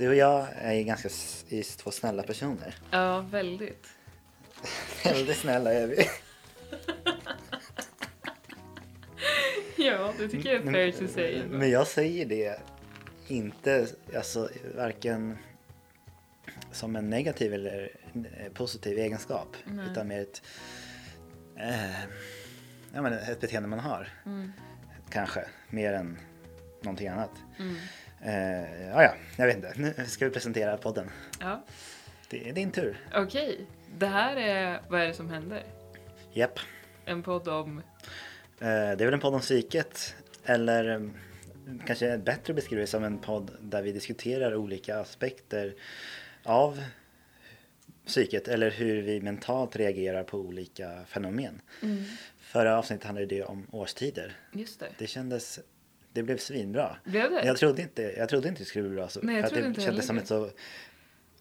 Du och jag är ganska i två snälla personer. Ja, väldigt. Väldigt snälla är vi. Ja, det tycker jag är fair to say. Men jag säger det inte, alltså varken som en negativ eller eh, positiv egenskap. Nej. Utan mer ett, eh, ja, men ett beteende man har. Mm. Kanske, mer än någonting annat. Mm. Eh, ja, ja, jag vet inte. Nu ska vi presentera podden. Ja, Det är din tur. okej. Det här är Vad är det som händer? Japp. En podd om... Eh, det är väl en podd om psyket. Eller eh, kanske bättre beskrivet som en podd där vi diskuterar olika aspekter av psyket. Eller hur vi mentalt reagerar på olika fenomen. Mm. Förra avsnittet handlade det om årstider. Just det. Det kändes, det blev svinbra. Blev det? Jag trodde inte, jag trodde inte det skulle bli bra. Så, Nej, jag trodde det inte kändes som ett så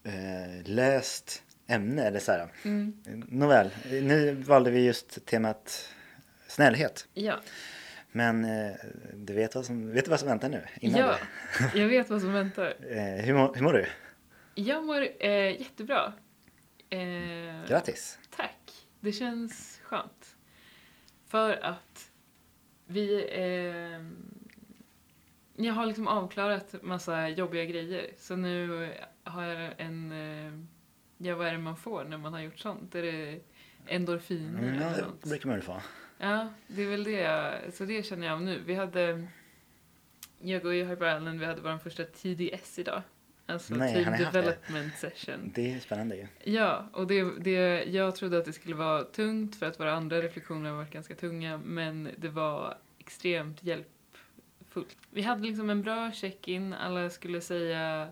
eh, löst ämne. Eller så här. Mm. Nåväl, nu valde vi just temat snällhet. Ja. Men eh, du vet vad som, vet du vad som väntar nu? Innan ja, jag vet vad som väntar. Eh, hur, mår, hur mår du? Jag mår eh, jättebra. Eh, Grattis! Tack. Det känns skönt. För att vi... Eh, jag har liksom avklarat massa jobbiga grejer. Så nu har jag en... Eh, ja, vad är det man får när man har gjort sånt? Är det endorfiner Mm, eller det något? brukar man väl få. Ja, det är väl det jag, Så det känner jag av nu. Vi hade... Jag och Hyper Island, vi hade vår första TDS idag. Alltså Nej, Team haft det? Development Session. Det är spännande ju. Ja, och det, det, jag trodde att det skulle vara tungt för att våra andra reflektioner har varit ganska tunga, men det var extremt hjälpfullt. Vi hade liksom en bra check-in, alla skulle säga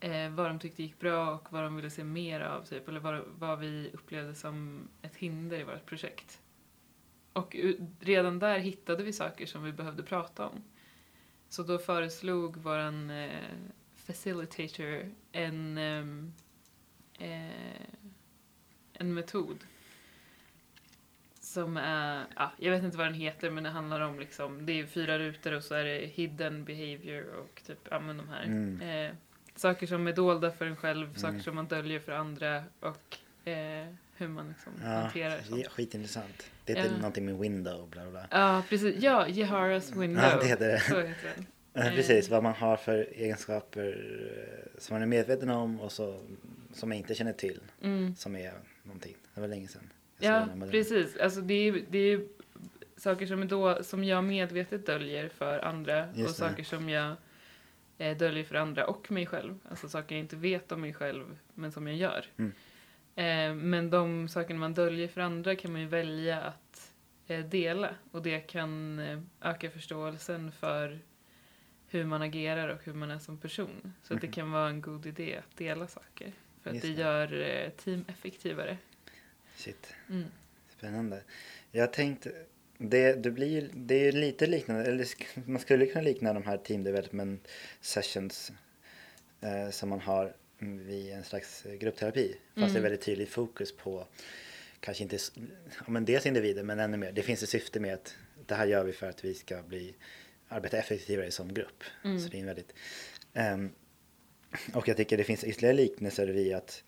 eh, vad de tyckte gick bra och vad de ville se mer av, typ, eller vad, vad vi upplevde som ett hinder i vårt projekt. Och redan där hittade vi saker som vi behövde prata om. Så då föreslog vår eh, facilitator en ehm, eh, en metod som är, ja, jag vet inte vad den heter men det handlar om liksom, det är fyra rutor och så är det hidden behavior och typ, ja men de här. Mm. Eh, saker som är dolda för en själv, Mm. saker som man döljer för andra och eh, hur man liksom Ja, hanterar sånt. ja, skitintressant. Det heter Ja. någonting med window, bla bla. Ja, precis. Ja, Jeharas window. Ja, det heter det. Så heter den. Ja, Eh. Precis, vad man har för egenskaper eh, som man är medveten om och så, som man inte känner till. Mm. Som är någonting. Det var länge sedan. Ja, precis. Alltså det är, det är saker som, då, som jag medvetet döljer för andra och Just det. saker som jag eh, döljer för andra och mig själv. Alltså saker jag inte vet om mig själv men som jag gör. Mm. Eh, men de sakerna man döljer för andra kan man ju välja att eh, dela och det kan eh, öka förståelsen för hur man agerar och hur man är som person. Så att det kan vara en god idé att dela saker. För att det det. gör eh, team effektivare. Shit, Mm. spännande. Jag tänkte, det, det blir det är ju lite liknande, eller man skulle kunna likna de här team development sessions eh, som man har vid en slags eh, gruppterapi. Fast Mm. det är väldigt tydligt fokus på, kanske inte, ja, men dels individer men ännu mer. Det finns ett syfte med att det här gör vi för att vi ska bli, arbeta effektivare som grupp. Mm. Så det är en väldigt, ehm, och jag tycker det finns ytterligare liknelser vid att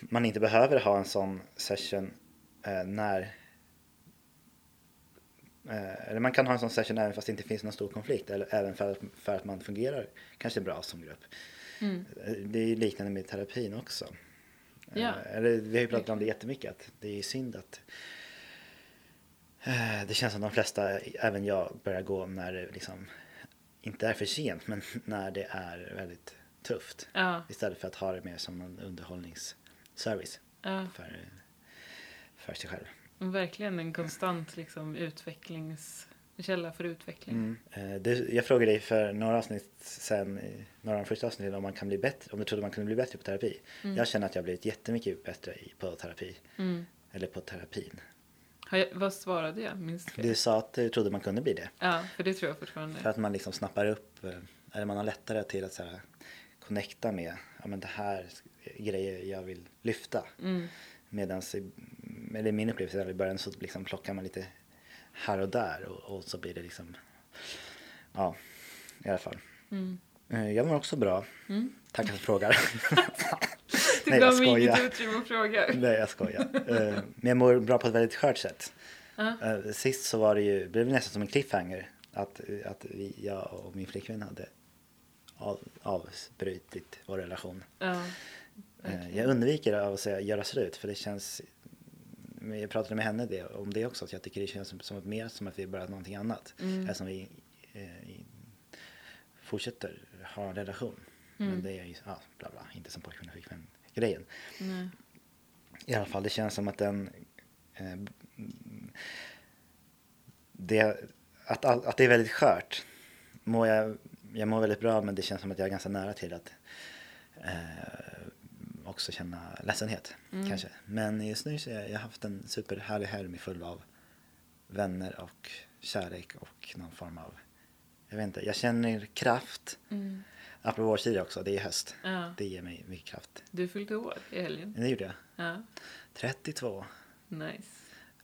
man inte behöver ha en sån session eh, när eh, eller man kan ha en sån session även fast det inte finns någon stor konflikt eller även för att, för att man fungerar kanske bra som grupp. Mm. Eh, Det är ju liknande med terapin också. Eh, Ja. Eller vi har ju pratat om det jättemycket att det är ju synd att eh, det känns som de flesta, även jag, börjar gå när det liksom inte är för sent men när det är väldigt tufft. Ja, Istället för att ha det mer som en underhållningsservice ja. för, för sig själv. Verkligen en konstant liksom, utvecklingskälla för utveckling. Mm. Eh, det, jag frågade dig för några avsnitt sen, några av de första avsnitten, om man kan bli bättre, om du trodde man kunde bli bättre på terapi. Mm. Jag känner att jag blivit jättemycket bättre på terapi, Mm. eller på terapin. Jag, vad svarade jag? Minns du? Du sa att du trodde man kunde bli det. Ja, för det tror jag fortfarande. För att man liksom snappar upp, eh, eller man har lättare till att så här, connecta med, ja men det här är grejer jag vill lyfta. Mm. Medan, eller min upplevelse i början så liksom plockar man lite här och där och, och så blir det liksom, ja, i alla fall. Mm. Eh, Jag mår också bra. Mm. Tack för att du frågar. Du Nej, jag mig inget skojar. utrymme att fråga. Nej, jag skojar. Eh, Men jag mår bra på ett väldigt skört sätt. Eh, Sist så var det ju, blev det nästan som en cliffhanger. Att, att vi, jag och min flickvän hade av, avbrutit vår relation. Ja. Eh, Jag undviker av att säga göra slut för det känns jag pratade med henne det, om det också, att jag tycker det känns som, som att mer som att vi börjat någonting annat. Mm. Eftersom vi eh, fortsätter ha en relation. Mm. Men det är ju, ja, bla bla, inte som pojkvän och flickvän grejen. Nej. I alla fall, det känns som att den... Eh, det, att, att det är väldigt skört. Mår jag, jag mår väldigt bra men det känns som att jag är ganska nära till att eh, också känna ledsenhet Mm. kanske. Men just nu så har jag, haft en superhärlig helg full av vänner och kärlek och någon form av... Jag vet inte, jag känner kraft. Mm. Apropå årstider också, det är höst. Ja. Det ger mig mycket kraft. Du fyllde år i helgen. Det gjorde jag. Ja. 32. Nice.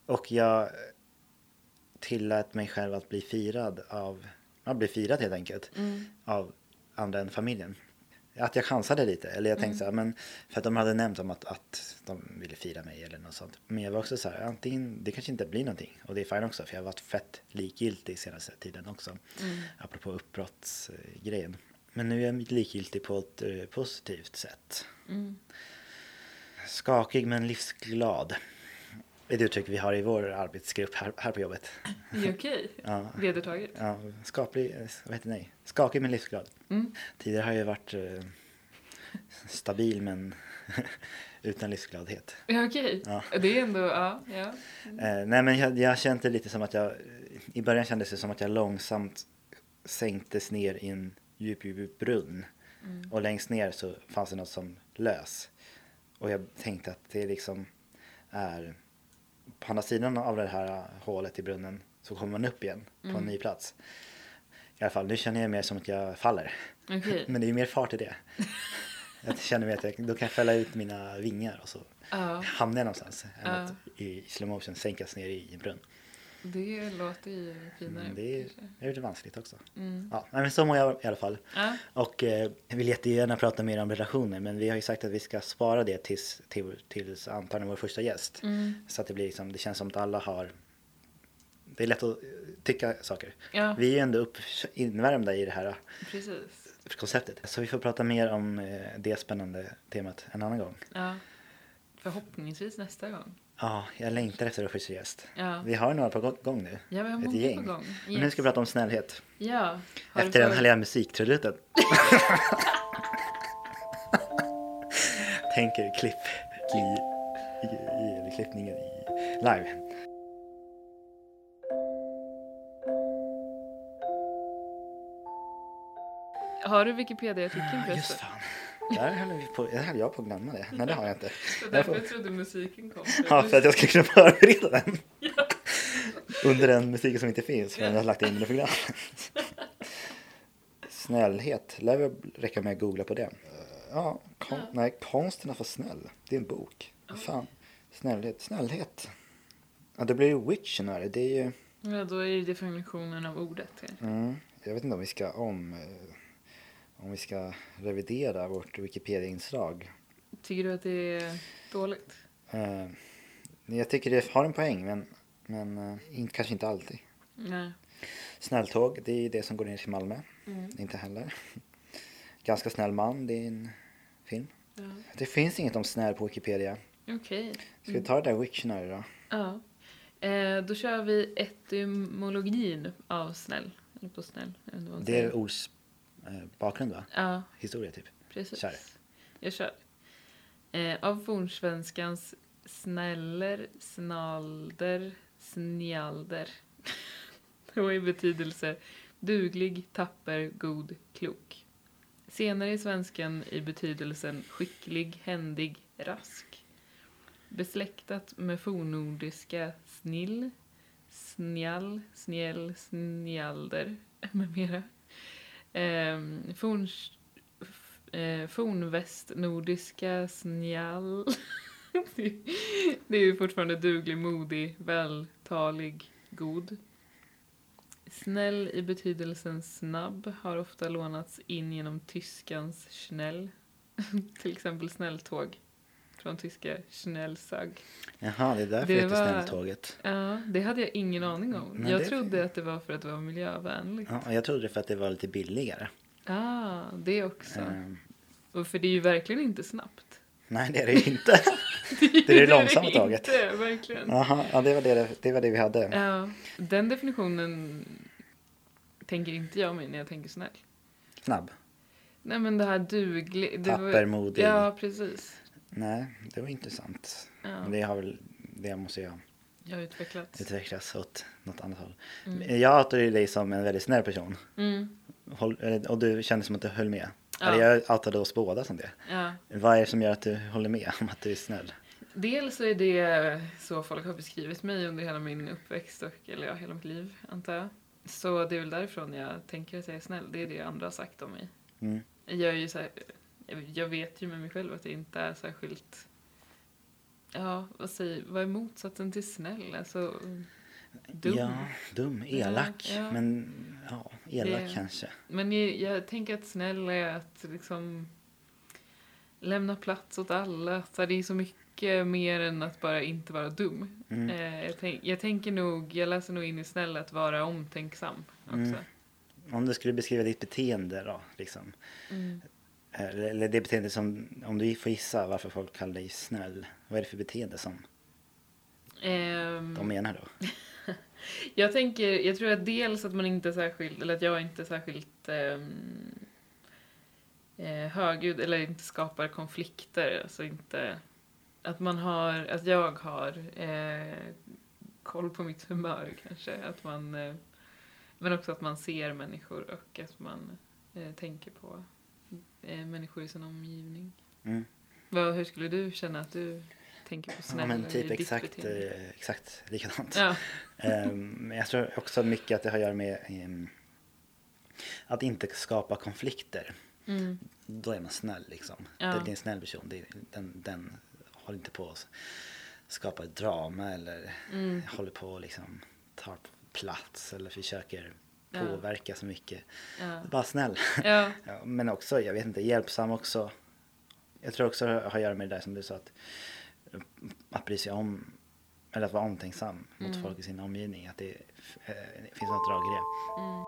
Och jag tillät mig själv att bli firad av, ja, bli firad helt enkelt, Mm. av andra än familjen. Att jag chansade lite, eller jag tänkte Mm. så här, men för att de hade nämnt om att, att de ville fira mig eller något sånt. Men jag var också så här, antingen, det kanske inte blir någonting. Och det är fine också, för jag har varit fett likgiltig senaste tiden också. Mm. Apropå uppbrottsgrejen. Men nu är jag likgiltig på ett eh, positivt sätt. Mm. Skakig men livsglad. Det ett uttryck vi har i vår arbetsgrupp här, här på jobbet. Det är okej. Ja, Vedertaget. ja skaplig, vad heter det, nej, skakig men livsglad. Mm. Tidigare har jag varit eh, stabil men utan livsgladhet. Ja, okej. Ja. Det är ändå, ja. ja. Eh, nej men jag, jag kände lite som att jag, i början kändes det som att jag långsamt sänktes ner i en djup, djup brunn. Mm. Och längst ner så fanns det något som lös. Och jag tänkte att det liksom är på andra sidan av det här hålet i brunnen så kommer man upp igen på en Mm. ny plats. I alla fall, nu känner jag mer som att jag faller. Okej. Men det är ju mer fart i det. Jag känner mig att jag, då kan jag fälla ut mina vingar och så Ja, hamnar jag någonstans. Än att i slow motion sänkas ner i en brunn. Det låter ju finare. Mm, det är, det är lite vanskligt också. Mm. Ja, men så mår jag i alla fall. Ja. Och eh, jag vill jättegärna prata mer om relationer men vi har ju sagt att vi ska spara det tills, till, tills antagligen vår första gäst. Mm. Så att det blir liksom, det känns som att alla har det är lätt att eh, tycka saker. Ja, Vi är ju ändå upp, invärmda i det här precis. konceptet. Så vi får prata mer om eh, det spännande temat en annan gång. Ja. Förhoppningsvis nästa gång. Ja, jag längtar efter vår första gäst. Ja, Vi har några på gå- gång nu. ja vi har Ett många gäng. på gång. Men nu ska vi prata om snällhet. Ja. Har Efter den härliga musiktrudelutten. Tänker klipp i, i, i eller klippningen i live. Har du Wikipedia-artikeln Ah, Just fan. Där höll, vi på, där höll jag på att glömma det. Men det har jag inte. Det Jag därför får- jag trodde musiken kom. Ja, för att jag ska kunna förbereda den. Ja. Under den musiken som inte finns. För jag har lagt in den i programmet. Snällhet. Lär väl räcka med att googla på det. Ja, kon, Ja. nej, konsten att vara snäll. Det är en bok. Vad fan. Snällhet. Snällhet. Ja, det blir ju Wiktionary. Det är ju... Ja, då är det definitionen av ordet. Mm, jag vet inte om vi ska om... Om vi ska revidera vårt Wikipedia-inslag. Tycker du att det är dåligt? Eh, jag tycker det har en poäng, men, men in, kanske inte alltid. Nej. Snälltåg, det är det som går ner till Malmö. Mm. Inte heller. Ganska snäll man, det är en film. Ja. Det finns inget om snäll på Wikipedia. Okej. Ska vi ta det där Wiktionary då? Ja. Eh, då kör vi etymologin av snäll. Eller på snäll. Det är ords bakgrund va? Ja, Historia typ. precis. Kör. Jag kör. Eh, av fornsvenskans snäller, snalder, snjalder. Då i betydelse duglig, tapper, god, klok. Senare i svenskan i betydelsen skicklig, händig, rask. Besläktat med fornnordiska snill, snjall, snjäll, snjalder med mera. Eh, forn, f- eh, fornvästnordiska snjall. det, det är ju fortfarande duglig, modig, vältalig, god. Snäll i betydelsen snabb har ofta lånats in genom tyskans schnell. Till exempel snälltåg. Från tyska schnellsag. Jaha, det är därför Det heter var- snälltåget. Ja, det hade jag ingen aning om. Nej, jag det- trodde att det var för att det var miljövänligt. Ja, jag trodde det för att det var lite billigare. Ah, det också. Ehm, Och för det är ju verkligen inte snabbt. nej, det är det ju inte. Det är det långsamma tåget. Inte, verkligen. Jaha, ja, det var det, det var det vi hade. Ja, den definitionen tänker inte jag mig när jag tänker snäll. Snabb. Nej men det här duglig... det var- Tapper, modig. Ja, precis. Nej, det var intressant. Ja, Men det har väl, det måste jag jag utvecklats. utvecklas åt något annat håll. Mm. Jag outade dig som en väldigt snäll person. Mm. Håll, och du kände som att du höll med. Ja. Eller jag outade oss båda som det. Ja. Vad är det som gör att du håller med om att du är snäll? Dels är det så folk har beskrivit mig under hela min uppväxt och, eller ja, hela mitt liv, antar jag. Så det är väl därifrån jag tänker att jag är snäll. Det är det andra har sagt om mig. Mm. Jag är ju så här, jag vet ju med mig själv att jag inte är särskilt Ja, vad säger, vad är motsatsen till snäll? Alltså, dum. Ja, dum, elak. Ja, ja. Men ja, elak Det- kanske. Men jag, jag tänker att snäll är att liksom lämna plats åt alla. Så det är så mycket mer än att bara inte vara dum. Mm. Eh, jag, tänk, jag tänker nog, jag läser nog in i snäll att vara omtänksam också. Mm. Om du skulle beskriva ditt beteende då, liksom. Mm. Eller, det beteende som, om du får gissa varför folk kallar dig snäll. Vad är det för beteende som Ehm, de menar då? Jag tänker, jag tror att dels att man inte är särskilt, eller att jag inte är särskilt ehm, eh, högljudd eller inte skapar konflikter. Alltså inte, att man har, att jag har eh, koll på mitt humör kanske. Att man, eh, men också att man ser människor och att man eh, tänker på människor i sin omgivning. Mm. Vad, hur skulle du känna att du tänker på Ja, snäll men i typ exakt, eh, exakt likadant. Ja. Men jag tror också mycket att det har att göra med ehm, att inte skapa konflikter. Mm. Då är man snäll liksom. Ja. Det, det är en snäll person. Det, den, den håller inte på att skapa drama eller Mm. håller på och liksom tar plats eller försöker Ja. Påverka så mycket. Bara snäll. Men också, jag vet inte, hjälpsam också. Jag tror också har att göra med det där som du sa att, att bry sig om, eller att vara omtänksam mot Mm. folk i sin omgivning. Att det eh, finns något drag i det. Mm.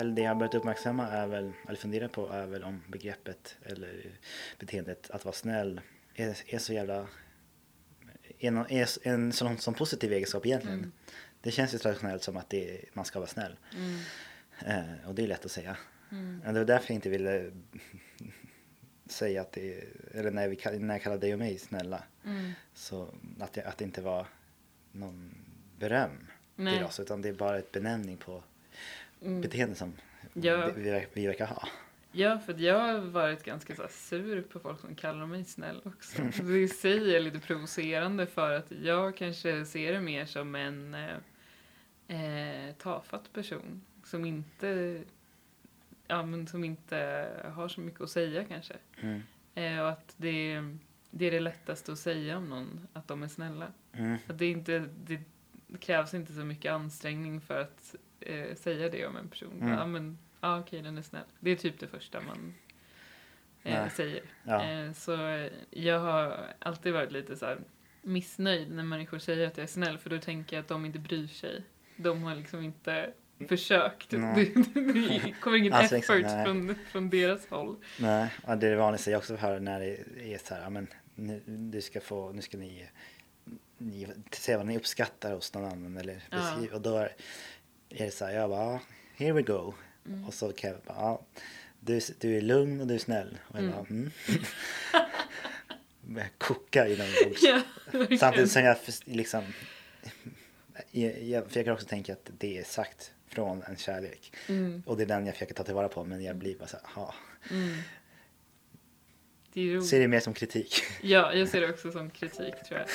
Eller det jag har börjat uppmärksamma är väl, eller fundera på är väl om begreppet eller beteendet att vara snäll är, är så jävla, är, nå- är en sån, sån positiv egenskap egentligen. Mm. Det känns ju traditionellt som att det, man ska vara snäll. Mm. Eh, och det är lätt att säga. Mm. Men det var därför jag inte ville säga att det, eller när, vi, när jag kallade dig och mig snälla, Mm. så att det, att det inte var någon beröm Nej. till oss, utan det är bara ett benämning på Mm. beteende som Ja. vi, vi, verkar ha. Ja, för jag har varit ganska så sur på folk som kallar mig snäll också. Det i sig är lite provocerande för att jag kanske ser det mer som en eh, eh, tafatt person som inte, ja, men som inte har så mycket att säga kanske. Mm. Eh, och att det, det är det lättaste att säga om någon, att de är snälla. Mm. Att det, inte, det krävs inte så mycket ansträngning för att eh, säga det om en person. Mm. Ja, men ja, okej, den är snäll. Det är typ det första man eh, säger. Ja. Eh, så jag har alltid varit lite så missnöjd när människor säger att jag är snäll för då tänker jag att de inte bryr sig. De har liksom inte försökt. Det, det kommer ingen Alltså, exakt, effort nej. från, från deras håll. Nej, ja, det är det vanligaste jag också får när det är så här, ja, men nu, du ska få, nu ska ni, ni säga vad ni uppskattar hos någon annan eller Ja. beskriva. Och då är, är det så här, jag bara, here we go. Mm. Och så jag bara, ja, du, du är lugn och du är snäll. Och jag Mm. bara, mm. Börjar koka inombords. Ja, verkligen. Samtidigt som jag liksom, jag, jag försöker också tänka att det är sagt från en kärlek. Mm, Och det är den jag försöker ta tillvara på men jag blir bara så här, ja. mm. Det. Ser det mer som kritik. Ja, jag ser det också som kritik tror jag.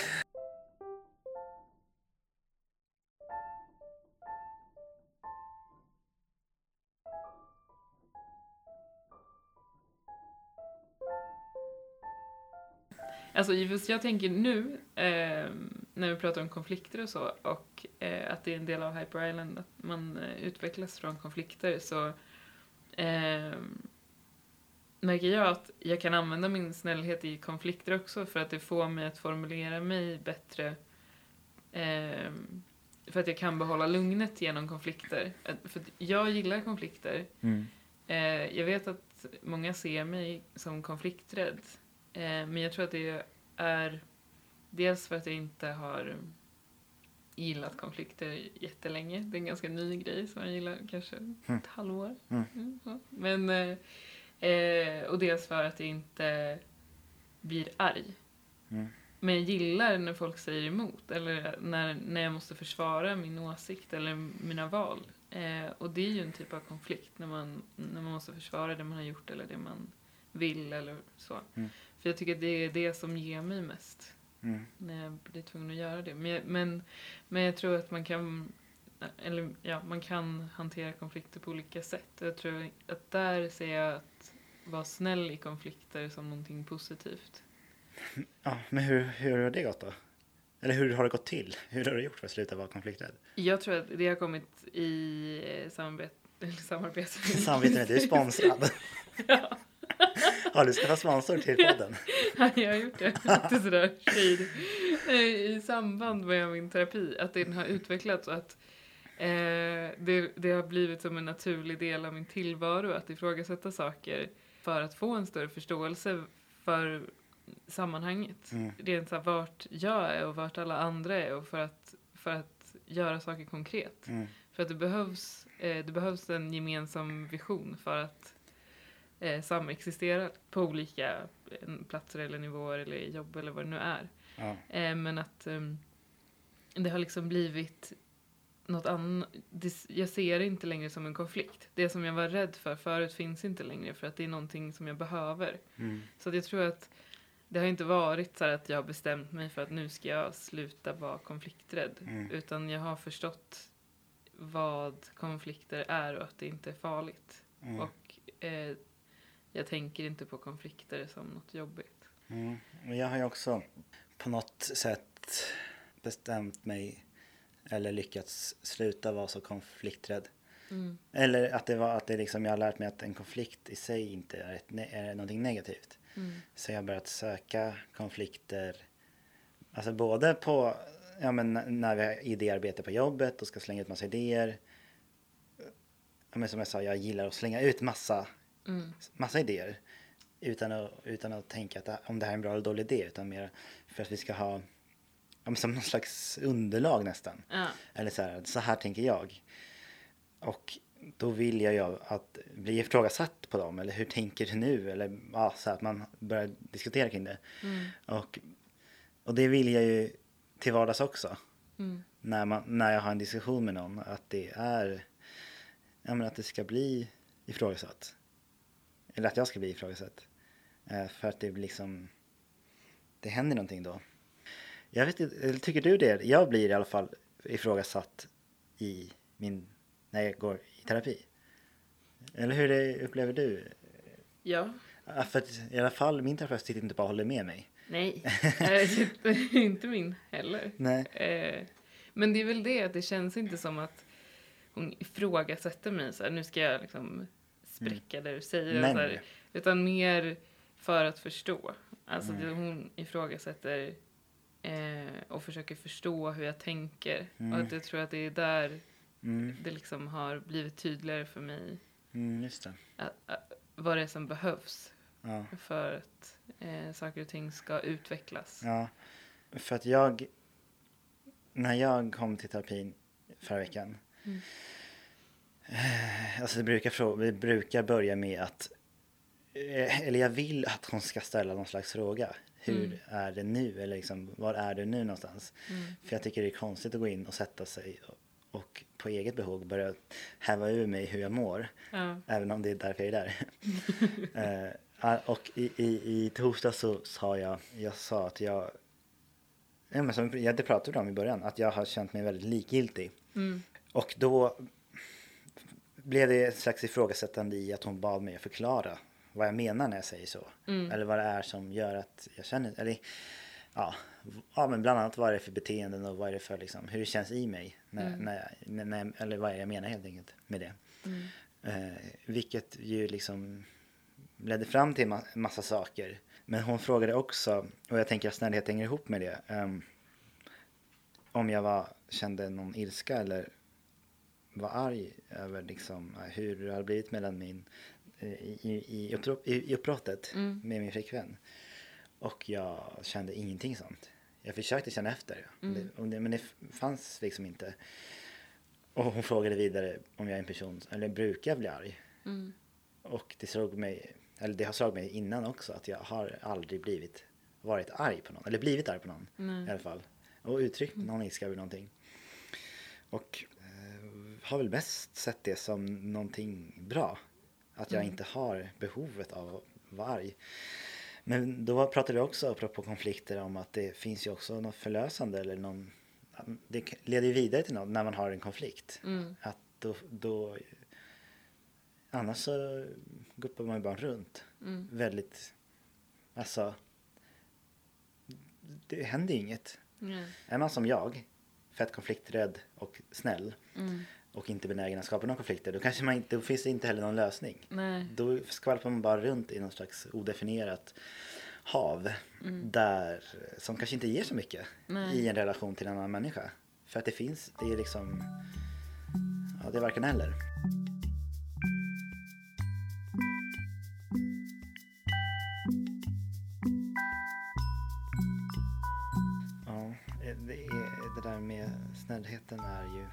Alltså, just jag tänker nu, eh, när vi pratar om konflikter och så, och eh, att det är en del av Hyper Island, att man eh, utvecklas från konflikter, så eh, märker jag att jag kan använda min snällhet i konflikter också, för att det får mig att formulera mig bättre. Eh, för att jag kan behålla lugnet genom konflikter. För jag gillar konflikter. Mm. Eh, jag vet att många ser mig som konflikträdd. Eh, men jag tror att det är dels för att jag inte har gillat konflikter jättelänge. Det är en ganska ny grej som jag gillar kanske ett halvår. Mm. Mm. Men, eh, eh, och dels för att jag inte blir arg. Mm. Men jag gillar när folk säger emot eller när, när jag måste försvara min åsikt eller mina val. Eh, och det är ju en typ av konflikt när man, när man måste försvara det man har gjort eller det man vill eller så. För jag tycker att det är det som ger mig mest Mm. när jag blir tvungen att göra det. Men, jag- men, men jag tror att man kan eller ja, man kan hantera konflikter på olika sätt. Jag tror att där ser jag att vara snäll i konflikter som någonting positivt. Ja, men hur, hur har det gått då? Eller hur har det gått till? Hur har du gjort för att sluta vara konflikträdd? Jag tror att det har kommit i samarbete. Eller samarbete. Samvete med, du är sponsrad. ja, Har du skaffat sponsor till podden? jag har gjort det. Inte sådär. Eh, I samband med min terapi. Att den har utvecklats och att eh, det, det har blivit som en naturlig del av min tillvaro att ifrågasätta saker för att få en större förståelse för sammanhanget. Mm. Rent så här, vart jag är och vart alla andra är och för att, för att göra saker konkret. Mm. För att det behövs, eh, det behövs en gemensam vision för att eh, samexistera på olika eh, platser eller nivåer eller jobb eller vad det nu är. Ja. Eh, men att ehm, det har liksom blivit något annat. Jag ser det inte längre som en konflikt. Det som jag var rädd för förut finns inte längre för att det är någonting som jag behöver. Mm. Så jag tror att det har inte varit så här att jag har bestämt mig för att nu ska jag sluta vara konflikträdd. Mm. Utan jag har förstått vad konflikter är och att det inte är farligt. Mm. Och eh, jag tänker inte på konflikter som något jobbigt. Mm. Och jag har ju också på något sätt bestämt mig eller lyckats sluta vara så konflikträdd. Mm. Eller att det var att det liksom, jag har lärt mig att en konflikt i sig inte är, ett, är någonting negativt. Mm. Så jag har börjat söka konflikter, alltså både på, ja men när vi har idéarbete på jobbet och ska slänga ut massa idéer. Ja men som jag sa, jag gillar att slänga ut massa, Mm. massa idéer. Utan att, utan att tänka att om det här är en bra eller dålig idé, utan mer för att vi ska ha, som någon slags underlag nästan. Ja. Eller så här, så här tänker jag. Och då vill jag ju att bli ifrågasatt på dem. Eller hur tänker du nu? Eller ja, så att man börjar diskutera kring det. Mm. Och, och det vill jag ju till vardags också. Mm. När, man, när jag har en diskussion med någon. Att det är, ja men att det ska bli ifrågasatt. Eller att jag ska bli ifrågasatt. Eh, för att det blir liksom, det händer någonting då. Jag vet inte, tycker du det? Jag blir i alla fall ifrågasatt i min, när jag går i terapi. Eller hur det upplever du? Ja. För att i alla fall min terapeut sitter inte bara och håller med mig. Nej. Eh, inte min heller. Nej. Eh, men det är väl det, att det känns inte som att hon ifrågasätter mig så här, nu ska jag liksom spräcka det du säger. Men- här, utan mer för att förstå. Alltså Mm. det, hon ifrågasätter eh, och försöker förstå hur jag tänker. Mm. Och att jag tror att det är där Mm, det liksom har blivit tydligare för mig mm, just det. att, att, vad det är som behövs Ja. för att eh, saker och ting ska utvecklas. ja. För att jag, när jag kom till terapin förra veckan. Mm. Eh, Alltså det brukar, vi brukar börja med att, eh, eller jag vill att hon ska ställa någon slags fråga. Hur Mm. är det nu? Eller liksom, var är du nu någonstans? Mm. För jag tycker det är konstigt att gå in och sätta sig och, och på eget behov börja häva ur mig hur jag mår. Ja. Även om det är därför jag är där. eh, och i, i, i torsdag så sa jag, jag sa att jag, ja, men som, ja, det pratade vi om i början, att jag har känt mig väldigt likgiltig. Mm. Och då blev det ett slags ifrågasättande i att hon bad mig att förklara vad jag menar när jag säger så. Mm. Eller vad det är som gör att jag känner, eller ja, ja men bland annat vad är det för beteenden och vad är det för liksom, hur det känns i mig. När, Mm. när, när, när, eller vad är det jag menar helt enkelt med det. Mm. Eh, vilket ju liksom ledde fram till ma- massa saker. Men hon frågade också, och jag tänker att snällhet hänger ihop med det. ehm, om jag var, kände någon ilska eller var arg över liksom, hur det hade blivit mellan min, eh, i, i, i, uppbrottet Mm. med min flickvän. Och jag kände ingenting sånt. Jag försökte känna efter, Mm. det, men det fanns liksom inte. Och hon frågade vidare om jag är en person, eller brukar jag bli arg? Mm. Och det slog mig, eller det har slagit mig innan också, att jag har aldrig blivit, varit arg på någon, eller blivit arg på någon i alla fall. Och uttryckt någon ilska över någonting. Och har väl mest sett det som någonting bra. Att jag Mm. inte har behovet av att vara arg. Men då pratade vi också, apropå konflikter, om att det finns ju också något förlösande eller någon... Det leder ju vidare till något när man har en konflikt. Mm. Att då, då... Annars så guppar man ju bara runt. Mm. Väldigt... Alltså... Det händer ju inget. Nej. Är man som jag, fett konflikträdd och snäll Mm. Och inte benägen att skapa några konflikter, då, kanske man inte, då finns det inte heller någon lösning. Nej. Då skvalpar man bara runt i någon slags odefinierat hav Mm. där, som kanske inte ger så mycket Nej. i en relation till en annan människa. För att det finns, det är liksom, ja det är varken eller. Ja, det, är, det där med snällheten är ju...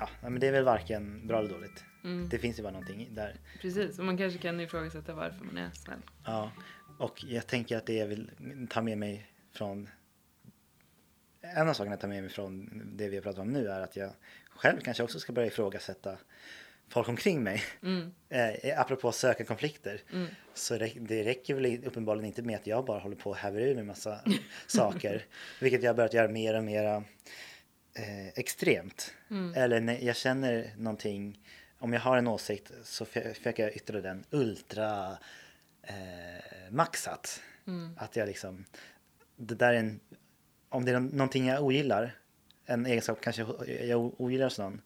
Ja, men det är väl varken bra eller dåligt. Mm. Det finns ju bara någonting där. Precis, och man kanske kan ifrågasätta varför man är snäll. Ja, och jag tänker att det jag vill ta med mig från... En av sakerna jag tar med mig från det vi har pratat om nu är att jag själv kanske också ska börja ifrågasätta folk omkring mig. Mm. Eh, apropå söka konflikter. Mm. Så det, det räcker väl uppenbarligen inte med att jag bara håller på och häver ur mig massa saker. Vilket jag har börjat göra mer och mer eh, extremt. Mm. Eller när jag känner någonting, om jag har en åsikt så försöker jag yttra den ultra eh, maxat. Mm. Att jag liksom, det där är en, om det är nå- någonting jag ogillar, en egenskap kanske jag ogillar hos någon,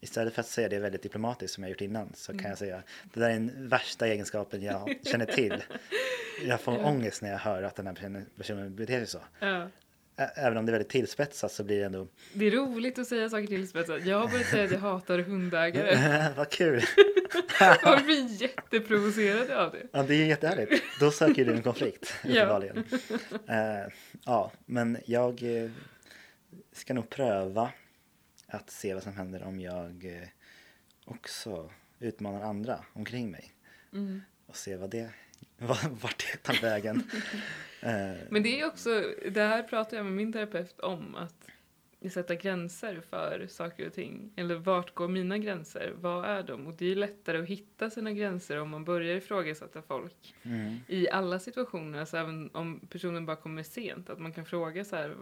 istället för att säga det väldigt diplomatiskt som jag gjort innan så Mm. kan jag säga det där är den värsta egenskapen jag känner till. Jag får Ja. ångest när jag hör att den här personen beter sig så. Ja. Även om det är väldigt tillspetsat så blir det ändå, Det är roligt att säga saker tillspetsat. Jag har börjat säga att jag hatar hundägare. vad kul! Och blir jätteprovocerad av det. Ja, det är ju jättehärligt. Då söker du en konflikt, Ja. Eh, ja, men jag eh, ska nog pröva att se vad som händer om jag eh, också utmanar andra omkring mig. Mm. Och se vad det, vart det tar vägen. Eh, Men det är också, det här pratar jag med min terapeut om, att sätta gränser för saker och ting. Eller vart går mina gränser? Vad är de? Och det är ju lättare att hitta sina gränser om man börjar ifrågasätta folk mm, i alla situationer. Alltså även om personen bara kommer sent. Att man kan fråga så här,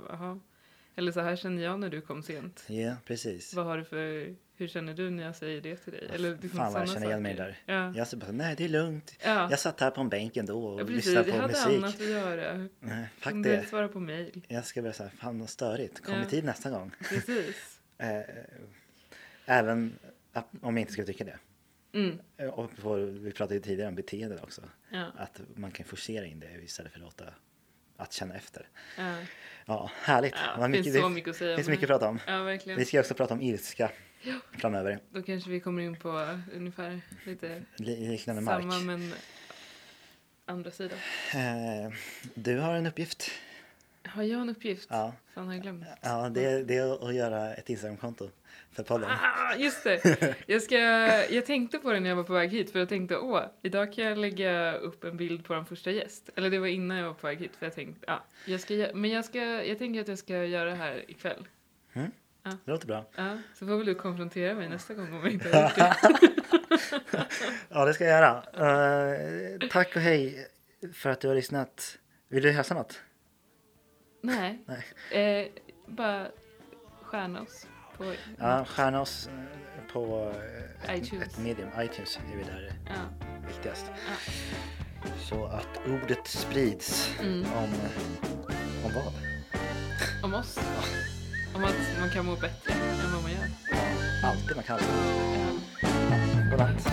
eller så här känner jag när du kom sent. ja, precis. Vad har du för, hur känner du när jag säger det till dig? Eller liksom Fan vad jag känner igen mig där. Ja. Jag säger bara, nej det är lugnt. Ja. Jag satt här på en bänk ändå och ja, precis. lyssnade Jag på hade musik. annat att göra. Nej, fuck det. svara på mejl. Jag ska börja säga, fan vad störigt. Kom Ja. i tid nästa gång. Precis. Eh, även om jag inte skulle tycka det. Mm. Eh, Och på, vi pratade ju tidigare om beteenden också. Ja. Att man kan forcera in det istället för att låta att känna efter. Ja. Ja, härligt. Ja, det finns mycket, så det mycket att säga finns om mycket det. att prata om. Ja, verkligen. Vi ska också prata om ilska framöver. Då kanske vi kommer in på ungefär lite Li- Liknande mark. samma men andra sidan. Eh, du har en uppgift. Har jag en uppgift? Ja, Fan, har jag glömt? ja det, är- det är att göra ett Instagramkonto för podden. Ah, just det! Jag, ska, jag tänkte på det när jag var på väg hit för jag tänkte åh, idag kan jag lägga upp en bild på den första gäst. Eller det var innan jag var på väg hit för jag tänkte, ja, jag ska, men jag, ska, jag tänker att jag ska göra det här ikväll. Det låter bra. Ja, så får väl du konfrontera mig nästa gång om jag inte har gjort det. Ja, det ska jag göra. Eh, tack och hej för att du har lyssnat. Vill du hälsa något? Nej, Nej. eh, bara stjärna oss på Ja, stjärna oss eh, på eh, ett, iTunes. ett medium. iTunes är vi där. Ja. viktigast. Ja. Så att ordet sprids Mm. om, om vad? Om oss. Om att man kan må bättre än vad man gör. Ja, alltid man kan. Ja. Godnatt.